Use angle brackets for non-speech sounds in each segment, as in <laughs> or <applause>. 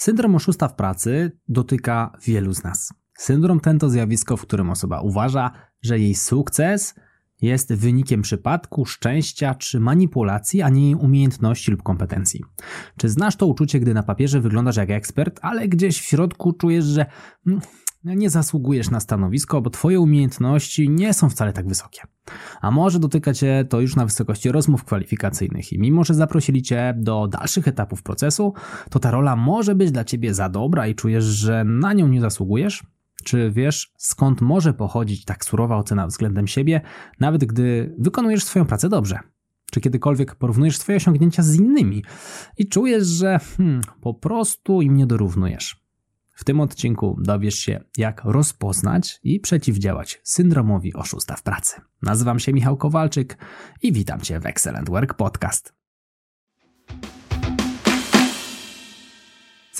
Syndrom oszusta w pracy dotyka wielu z nas. Syndrom ten to zjawisko, w którym osoba uważa, że jej sukces jest wynikiem przypadku, szczęścia czy manipulacji, a nie jej umiejętności lub kompetencji. Czy znasz to uczucie, gdy na papierze wyglądasz jak ekspert, ale gdzieś w środku czujesz, że mm, nie zasługujesz na stanowisko, bo Twoje umiejętności nie są wcale tak wysokie. A może dotyka Cię to już na wysokości rozmów kwalifikacyjnych i mimo, że zaprosili Cię do dalszych etapów procesu, to ta rola może być dla Ciebie za dobra i czujesz, że na nią nie zasługujesz? Czy wiesz, skąd może pochodzić tak surowa ocena względem siebie, nawet gdy wykonujesz swoją pracę dobrze? Czy kiedykolwiek porównujesz swoje osiągnięcia z innymi i czujesz, że hmm, po prostu im nie dorównujesz? W tym odcinku dowiesz się, jak rozpoznać i przeciwdziałać syndromowi oszusta w pracy. Nazywam się Michał Kowalczyk i witam Cię w Excellent Work Podcast.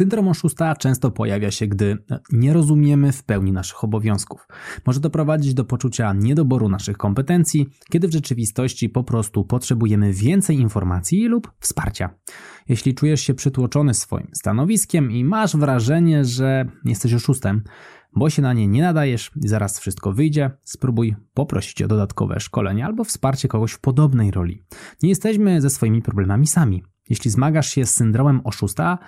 Syndrom oszusta często pojawia się, gdy nie rozumiemy w pełni naszych obowiązków. Może doprowadzić do poczucia niedoboru naszych kompetencji, kiedy w rzeczywistości po prostu potrzebujemy więcej informacji lub wsparcia. Jeśli czujesz się przytłoczony swoim stanowiskiem i masz wrażenie, że jesteś oszustem, bo się na nie nie nadajesz i zaraz wszystko wyjdzie, spróbuj poprosić o dodatkowe szkolenie albo wsparcie kogoś w podobnej roli. Nie jesteśmy ze swoimi problemami sami. Jeśli zmagasz się z syndromem oszusta,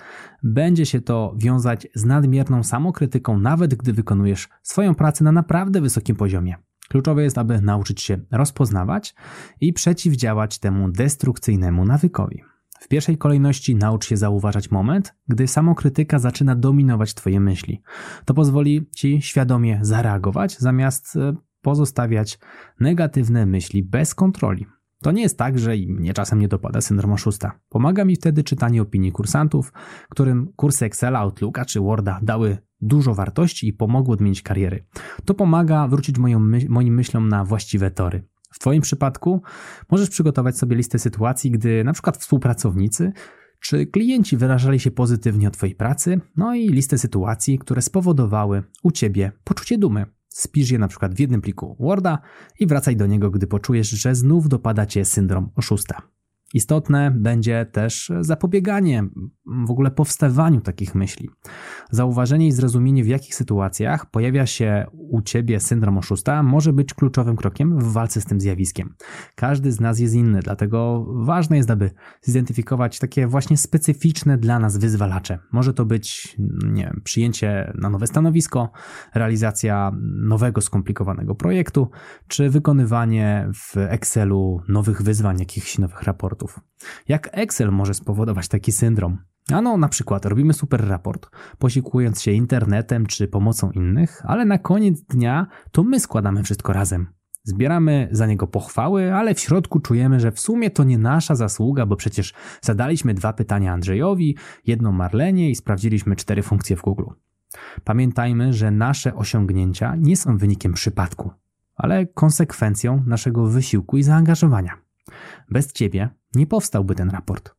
będzie się to wiązać z nadmierną samokrytyką, nawet gdy wykonujesz swoją pracę na naprawdę wysokim poziomie. Kluczowe jest, aby nauczyć się rozpoznawać i przeciwdziałać temu destrukcyjnemu nawykowi. W pierwszej kolejności naucz się zauważać moment, gdy samokrytyka zaczyna dominować Twoje myśli. To pozwoli Ci świadomie zareagować, zamiast e, pozostawiać negatywne myśli bez kontroli. To nie jest tak, że mnie czasem nie dopada syndrom oszusta. Pomaga mi wtedy czytanie opinii kursantów, którym kursy Excela, Outlooka czy Worda dały dużo wartości i pomogły odmienić kariery. To pomaga wrócić moją, moim myślom na właściwe tory. W Twoim przypadku możesz przygotować sobie listę sytuacji, gdy na przykład współpracownicy czy klienci wyrażali się pozytywnie o Twojej pracy, no i listę sytuacji, które spowodowały u Ciebie poczucie dumy. Spisz je na przykład w jednym pliku Worda i wracaj do niego, gdy poczujesz, że znów dopada cię syndrom oszusta. Istotne będzie też zapobieganie w ogóle powstawaniu takich myśli. Zauważenie i zrozumienie, w jakich sytuacjach pojawia się u ciebie syndrom oszusta, może być kluczowym krokiem w walce z tym zjawiskiem. Każdy z nas jest inny, dlatego ważne jest, aby zidentyfikować takie właśnie specyficzne dla nas wyzwalacze. Może to być nie wiem, przyjęcie na nowe stanowisko, realizacja nowego skomplikowanego projektu, czy wykonywanie w Excelu nowych wyzwań, jakichś nowych raportów. Jak Excel może spowodować taki syndrom? Ano, na przykład robimy super raport, posikując się internetem czy pomocą innych, ale na koniec dnia to my składamy wszystko razem. Zbieramy za niego pochwały, ale w środku czujemy, że w sumie to nie nasza zasługa, bo przecież zadaliśmy dwa pytania Andrzejowi, jedno Marlenie i sprawdziliśmy cztery funkcje w Google. Pamiętajmy, że nasze osiągnięcia nie są wynikiem przypadku, ale konsekwencją naszego wysiłku i zaangażowania. Bez ciebie nie powstałby ten raport.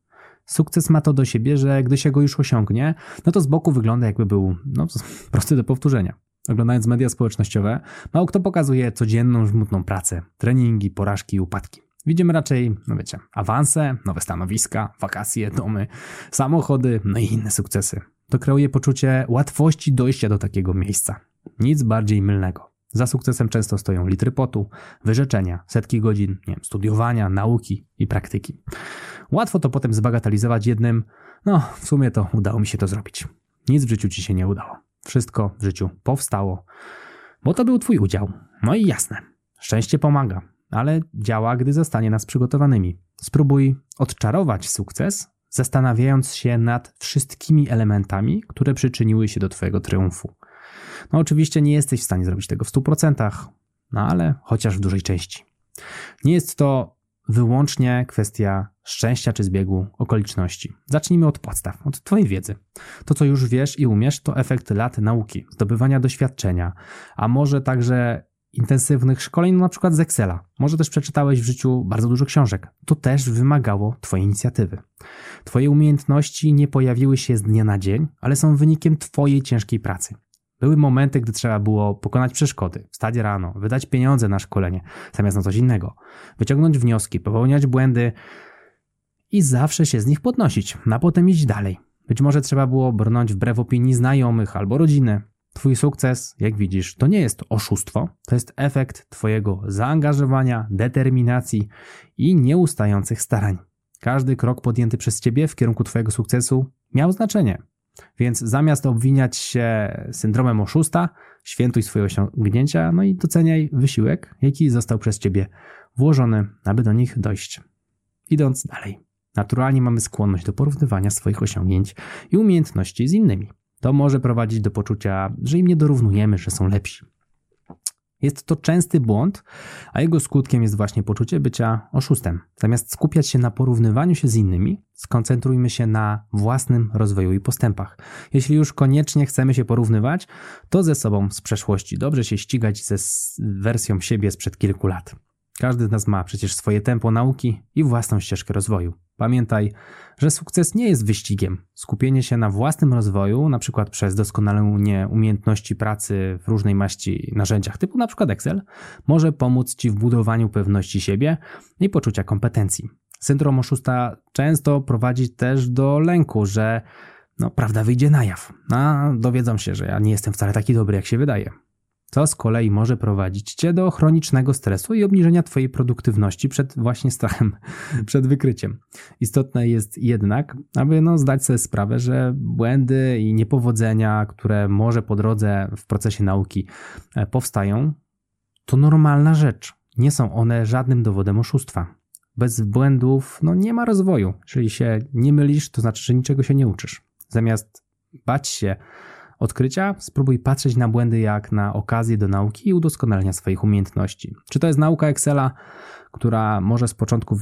Sukces ma to do siebie, że gdy się go już osiągnie, no to z boku wygląda jakby był no, <laughs> prosty do powtórzenia. Oglądając media społecznościowe, mało kto pokazuje codzienną, żmudną pracę, treningi, porażki i upadki. Widzimy raczej, no wiecie, awanse, nowe stanowiska, wakacje, domy, samochody, no i inne sukcesy. To kreuje poczucie łatwości dojścia do takiego miejsca. Nic bardziej mylnego. Za sukcesem często stoją litry potu, wyrzeczenia, setki godzin nie wiem, studiowania, nauki i praktyki. Łatwo to potem zbagatelizować jednym, no w sumie to udało mi się to zrobić. Nic w życiu ci się nie udało. Wszystko w życiu powstało, bo to był twój udział. No i jasne, szczęście pomaga, ale działa, gdy zostanie nas przygotowanymi. Spróbuj odczarować sukces, zastanawiając się nad wszystkimi elementami, które przyczyniły się do twojego triumfu. No oczywiście nie jesteś w stanie zrobić tego w 100%, no ale chociaż w dużej części. Nie jest to wyłącznie kwestia szczęścia czy zbiegu okoliczności. Zacznijmy od podstaw, od Twojej wiedzy. To, co już wiesz i umiesz, to efekt lat nauki, zdobywania doświadczenia, a może także intensywnych szkoleń, na przykład z Excela. Może też przeczytałeś w życiu bardzo dużo książek. To też wymagało Twojej inicjatywy. Twoje umiejętności nie pojawiły się z dnia na dzień, ale są wynikiem Twojej ciężkiej pracy. Były momenty, gdy trzeba było pokonać przeszkody, wstać rano, wydać pieniądze na szkolenie, zamiast na coś innego, wyciągnąć wnioski, popełniać błędy i zawsze się z nich podnosić, a potem iść dalej. Być może trzeba było brnąć wbrew opinii znajomych albo rodziny. Twój sukces, jak widzisz, to nie jest oszustwo, to jest efekt Twojego zaangażowania, determinacji i nieustających starań. Każdy krok podjęty przez Ciebie w kierunku Twojego sukcesu miał znaczenie. Więc zamiast obwiniać się syndromem oszusta, świętuj swoje osiągnięcia, no i doceniaj wysiłek, jaki został przez Ciebie włożony, aby do nich dojść. Idąc dalej. Naturalnie mamy skłonność do porównywania swoich osiągnięć i umiejętności z innymi. To może prowadzić do poczucia, że im nie dorównujemy, że są lepsi. Jest to częsty błąd, a jego skutkiem jest właśnie poczucie bycia oszustem. Zamiast skupiać się na porównywaniu się z innymi, skoncentrujmy się na własnym rozwoju i postępach. Jeśli już koniecznie chcemy się porównywać, to ze sobą z przeszłości. Dobrze się ścigać ze wersją siebie sprzed kilku lat. Każdy z nas ma przecież swoje tempo nauki i własną ścieżkę rozwoju. Pamiętaj, że sukces nie jest wyścigiem. Skupienie się na własnym rozwoju, na przykład przez doskonalenie umiejętności pracy w różnej maści narzędziach, typu na przykład Excel, może pomóc Ci w budowaniu pewności siebie i poczucia kompetencji. Syndrom oszusta często prowadzi też do lęku, że no, prawda wyjdzie na jaw. A dowiedzą się, że ja nie jestem wcale taki dobry, jak się wydaje co z kolei może prowadzić cię do chronicznego stresu i obniżenia twojej produktywności przed właśnie strachem, <laughs> przed wykryciem. Istotne jest jednak, aby no, zdać sobie sprawę, że błędy i niepowodzenia, które może po drodze w procesie nauki e, powstają, to normalna rzecz. Nie są one żadnym dowodem oszustwa. Bez błędów no, nie ma rozwoju. Jeżeli się nie mylisz, to znaczy, że niczego się nie uczysz. Zamiast bać się, odkrycia, spróbuj patrzeć na błędy jak na okazję do nauki i udoskonalenia swoich umiejętności. Czy to jest nauka Excela, która może z początku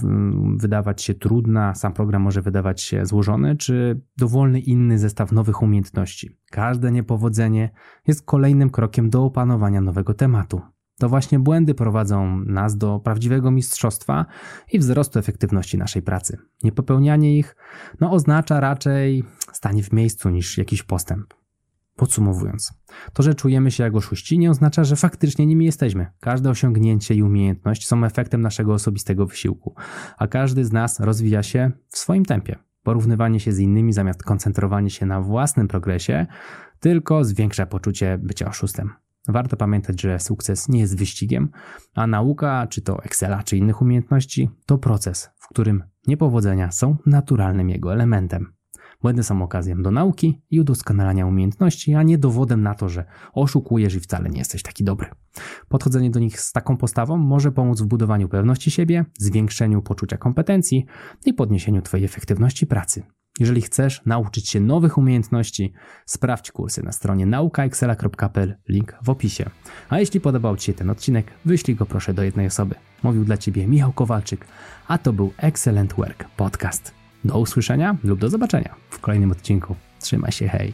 wydawać się trudna, sam program może wydawać się złożony, czy dowolny inny zestaw nowych umiejętności. Każde niepowodzenie jest kolejnym krokiem do opanowania nowego tematu. To właśnie błędy prowadzą nas do prawdziwego mistrzostwa i wzrostu efektywności naszej pracy. Niepopełnianie ich no, oznacza raczej stanie w miejscu niż jakiś postęp. Podsumowując, to, że czujemy się jak oszuści, nie oznacza, że faktycznie nimi jesteśmy. Każde osiągnięcie i umiejętność są efektem naszego osobistego wysiłku, a każdy z nas rozwija się w swoim tempie. Porównywanie się z innymi zamiast koncentrowanie się na własnym progresie tylko zwiększa poczucie bycia oszustem. Warto pamiętać, że sukces nie jest wyścigiem, a nauka, czy to Excela, czy innych umiejętności, to proces, w którym niepowodzenia są naturalnym jego elementem. Błędy są okazją do nauki i udoskonalania umiejętności, a nie dowodem na to, że oszukujesz i wcale nie jesteś taki dobry. Podchodzenie do nich z taką postawą może pomóc w budowaniu pewności siebie, zwiększeniu poczucia kompetencji i podniesieniu Twojej efektywności pracy. Jeżeli chcesz nauczyć się nowych umiejętności, sprawdź kursy na stronie naukaexcela.pl, link w opisie. A jeśli podobał Ci się ten odcinek, wyślij go proszę do jednej osoby. Mówił dla Ciebie Michał Kowalczyk, a to był Excellent Work Podcast. Do usłyszenia lub do zobaczenia w kolejnym odcinku. Trzymaj się, hej!